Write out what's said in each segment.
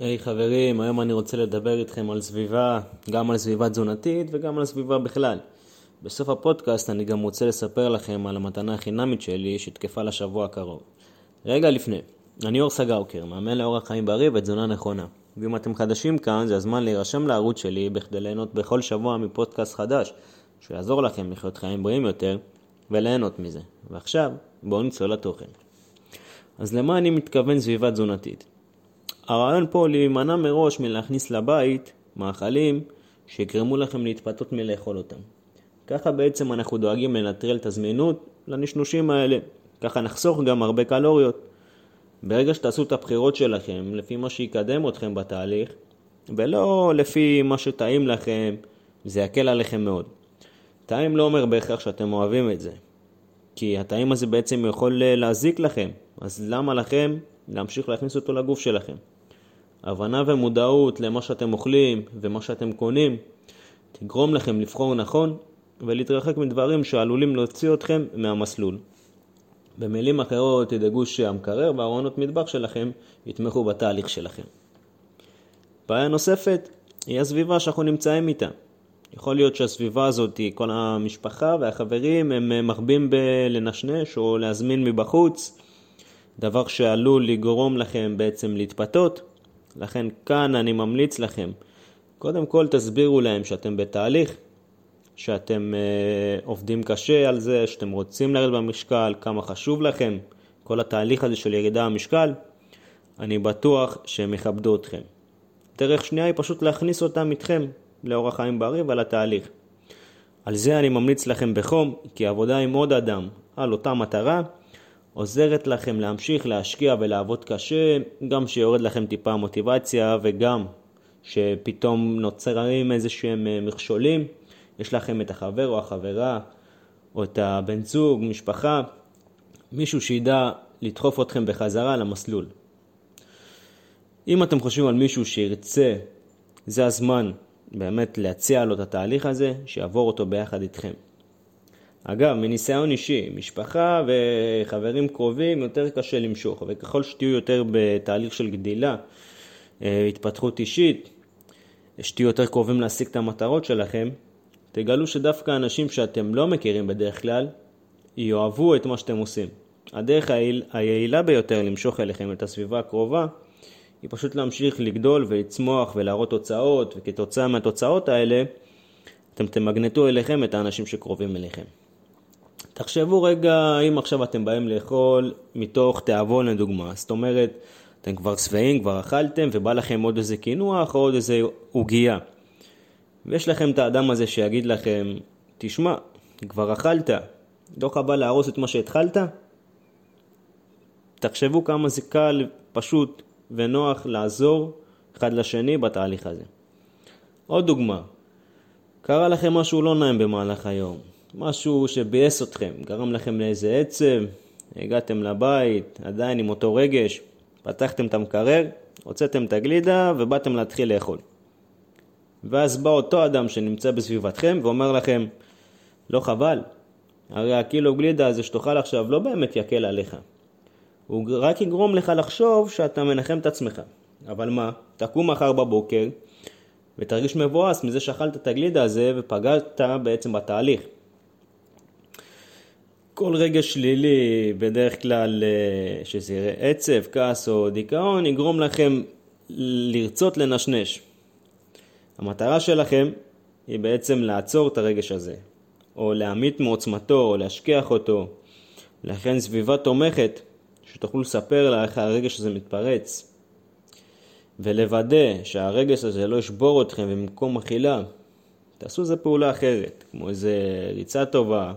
היי hey, חברים, היום אני רוצה לדבר איתכם על סביבה, גם על סביבה תזונתית וגם על סביבה בכלל. בסוף הפודקאסט אני גם רוצה לספר לכם על המתנה החינמית שלי שתקפה לשבוע הקרוב. רגע לפני, אני אור סגאוקר, מאמן לאורח חיים בריא ותזונה נכונה. ואם אתם חדשים כאן, זה הזמן להירשם לערוץ שלי בכדי ליהנות בכל שבוע מפודקאסט חדש, שיעזור לכם לחיות חיים בריאים יותר וליהנות מזה. ועכשיו, בואו נצלול לתוכן. אז למה אני מתכוון סביבה תזונתית? הרעיון פה להימנע מראש מלהכניס לבית מאכלים שיגרמו לכם להתפתות מלאכול אותם. ככה בעצם אנחנו דואגים לנטרל את הזמינות לנשנושים האלה. ככה נחסוך גם הרבה קלוריות. ברגע שתעשו את הבחירות שלכם לפי מה שיקדם אתכם בתהליך, ולא לפי מה שטעים לכם, זה יקל עליכם מאוד. טעים לא אומר בהכרח שאתם אוהבים את זה, כי הטעים הזה בעצם יכול להזיק לכם, אז למה לכם להמשיך להכניס אותו לגוף שלכם? הבנה ומודעות למה שאתם אוכלים ומה שאתם קונים תגרום לכם לבחור נכון ולהתרחק מדברים שעלולים להוציא אתכם מהמסלול. במילים אחרות, תדאגו שהמקרר והארונות מטבח שלכם יתמכו בתהליך שלכם. בעיה נוספת היא הסביבה שאנחנו נמצאים איתה. יכול להיות שהסביבה הזאת, כל המשפחה והחברים, הם מחבים בלנשנש או להזמין מבחוץ, דבר שעלול לגרום לכם בעצם להתפתות, לכן כאן אני ממליץ לכם, קודם כל תסבירו להם שאתם בתהליך, שאתם uh, עובדים קשה על זה, שאתם רוצים לרדת במשקל, כמה חשוב לכם, כל התהליך הזה של ירידה במשקל, אני בטוח שהם יכבדו אתכם. דרך שנייה היא פשוט להכניס אותם איתכם לאורח חיים בריא ועל התהליך. על זה אני ממליץ לכם בחום, כי עבודה עם עוד אדם על אותה מטרה עוזרת לכם להמשיך להשקיע ולעבוד קשה, גם שיורד לכם טיפה מוטיבציה וגם שפתאום נוצרים איזה שהם אה, מכשולים, יש לכם את החבר או החברה או את הבן זוג, משפחה, מישהו שידע לדחוף אתכם בחזרה למסלול. אם אתם חושבים על מישהו שירצה, זה הזמן באמת להציע לו את התהליך הזה, שיעבור אותו ביחד איתכם. אגב, מניסיון אישי, משפחה וחברים קרובים יותר קשה למשוך, וככל שתהיו יותר בתהליך של גדילה, אה, התפתחות אישית, שתהיו יותר קרובים להשיג את המטרות שלכם, תגלו שדווקא אנשים שאתם לא מכירים בדרך כלל, יאהבו את מה שאתם עושים. הדרך היעיל, היעילה ביותר למשוך אליכם את הסביבה הקרובה, היא פשוט להמשיך לגדול ולצמוח ולהראות תוצאות, וכתוצאה מהתוצאות האלה, אתם תמגנטו אליכם את האנשים שקרובים אליכם. תחשבו רגע אם עכשיו אתם באים לאכול מתוך תיאבון לדוגמה, זאת אומרת, אתם כבר שבעים, כבר אכלתם ובא לכם עוד איזה קינוח או עוד איזה עוגייה. ויש לכם את האדם הזה שיגיד לכם, תשמע, כבר אכלת, לא חבל להרוס את מה שהתחלת? תחשבו כמה זה קל, פשוט ונוח לעזור אחד לשני בתהליך הזה. עוד דוגמה, קרה לכם משהו לא נעים במהלך היום, משהו שביאס אתכם, גרם לכם לאיזה עצב, הגעתם לבית, עדיין עם אותו רגש, פתחתם את המקרר, הוצאתם את הגלידה ובאתם להתחיל לאכול. ואז בא אותו אדם שנמצא בסביבתכם ואומר לכם, לא חבל, הרי הקילו גלידה הזה שתאכל עכשיו לא באמת יקל עליך. הוא רק יגרום לך לחשוב שאתה מנחם את עצמך. אבל מה, תקום מחר בבוקר ותרגיש מבואס מזה שאכלת את הגלידה הזה ופגעת בעצם בתהליך. כל רגע שלילי, בדרך כלל אה, שזה יראה עצב, כעס או דיכאון, יגרום לכם לרצות לנשנש. המטרה שלכם היא בעצם לעצור את הרגש הזה, או להמית מעוצמתו, או להשכיח אותו. לכן סביבה תומכת, שתוכלו לספר לה איך הרגש הזה מתפרץ. ולוודא שהרגש הזה לא ישבור אתכם במקום אכילה, תעשו איזה פעולה אחרת, כמו איזה ריצה טובה,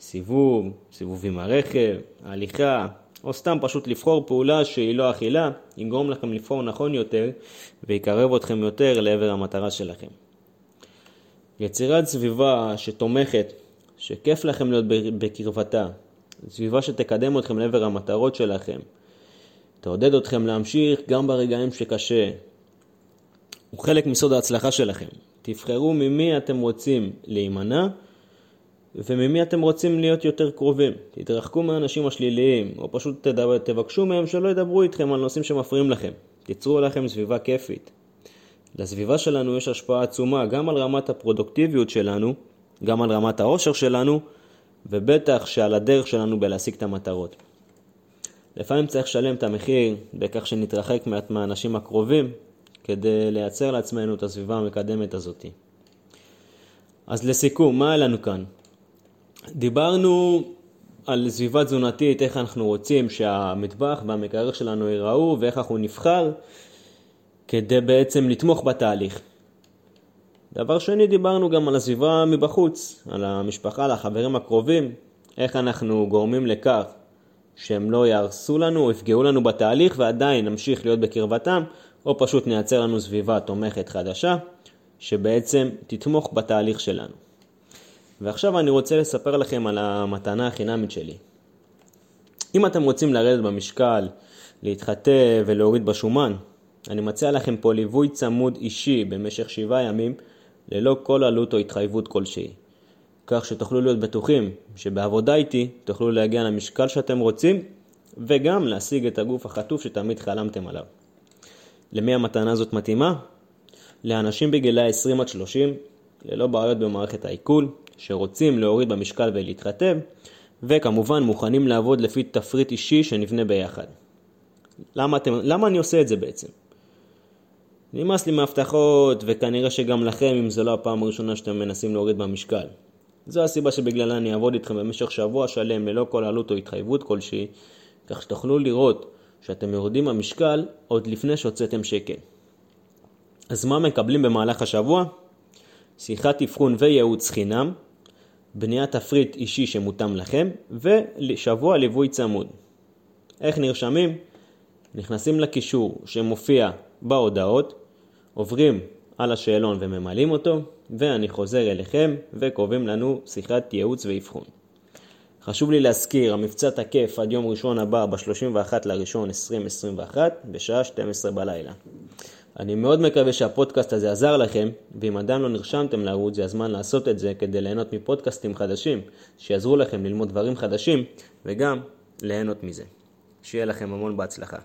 סיבוב, סיבוב עם הרכב, הליכה, או סתם פשוט לבחור פעולה שהיא לא אכילה, יגרום לכם לבחור נכון יותר ויקרב אתכם יותר לעבר המטרה שלכם. יצירת סביבה שתומכת, שכיף לכם להיות בקרבתה, סביבה שתקדם אתכם לעבר המטרות שלכם, תעודד אתכם להמשיך גם ברגעים שקשה. הוא חלק מסוד ההצלחה שלכם. תבחרו ממי אתם רוצים להימנע וממי אתם רוצים להיות יותר קרובים. תתרחקו מהאנשים השליליים, או פשוט תדבר, תבקשו מהם שלא ידברו איתכם על נושאים שמפריעים לכם. תיצרו לכם סביבה כיפית. לסביבה שלנו יש השפעה עצומה גם על רמת הפרודוקטיביות שלנו, גם על רמת העושר שלנו, ובטח שעל הדרך שלנו בלהשיג את המטרות. לפעמים צריך לשלם את המחיר בכך שנתרחק מעט מהאנשים הקרובים כדי לייצר לעצמנו את הסביבה המקדמת הזאת. אז לסיכום, מה היה לנו כאן? דיברנו על סביבה תזונתית, איך אנחנו רוצים שהמטבח והמקרר שלנו ייראו ואיך אנחנו נבחר כדי בעצם לתמוך בתהליך. דבר שני, דיברנו גם על הסביבה מבחוץ, על המשפחה, על החברים הקרובים, איך אנחנו גורמים לכך שהם לא יהרסו לנו או יפגעו לנו בתהליך ועדיין נמשיך להיות בקרבתם, או פשוט נייצר לנו סביבה תומכת חדשה, שבעצם תתמוך בתהליך שלנו. ועכשיו אני רוצה לספר לכם על המתנה החינמית שלי. אם אתם רוצים לרדת במשקל, להתחטא ולהוריד בשומן, אני מציע לכם פה ליווי צמוד אישי במשך שבעה ימים, ללא כל עלות או התחייבות כלשהי. כך שתוכלו להיות בטוחים שבעבודה איתי תוכלו להגיע למשקל שאתם רוצים וגם להשיג את הגוף החטוף שתמיד חלמתם עליו. למי המתנה הזאת מתאימה? לאנשים בגילי 20 עד 30, ללא בעיות במערכת העיכול, שרוצים להוריד במשקל ולהתחתב, וכמובן מוכנים לעבוד לפי תפריט אישי שנבנה ביחד. למה, אתם, למה אני עושה את זה בעצם? נמאס לי מהבטחות, וכנראה שגם לכם, אם זו לא הפעם הראשונה שאתם מנסים להוריד במשקל. זו הסיבה שבגללה אני אעבוד איתכם במשך שבוע שלם ללא כל עלות או התחייבות כלשהי, כך שתוכלו לראות שאתם יורדים במשקל עוד לפני שהוצאתם שקל. אז מה מקבלים במהלך השבוע? שיחת אבחון וייעוץ חינם, בניית תפריט אישי שמותאם לכם, ושבוע ליווי צמוד. איך נרשמים? נכנסים לקישור שמופיע בהודעות, עוברים על השאלון וממלאים אותו, ואני חוזר אליכם וקובעים לנו שיחת ייעוץ ואבחון. חשוב לי להזכיר, המבצע תקף עד יום ראשון הבא ב-31 לראשון 2021 בשעה 12 בלילה. אני מאוד מקווה שהפודקאסט הזה עזר לכם, ואם עדיין לא נרשמתם לערוץ זה הזמן לעשות את זה כדי ליהנות מפודקאסטים חדשים שיעזרו לכם ללמוד דברים חדשים וגם ליהנות מזה. שיהיה לכם המון בהצלחה.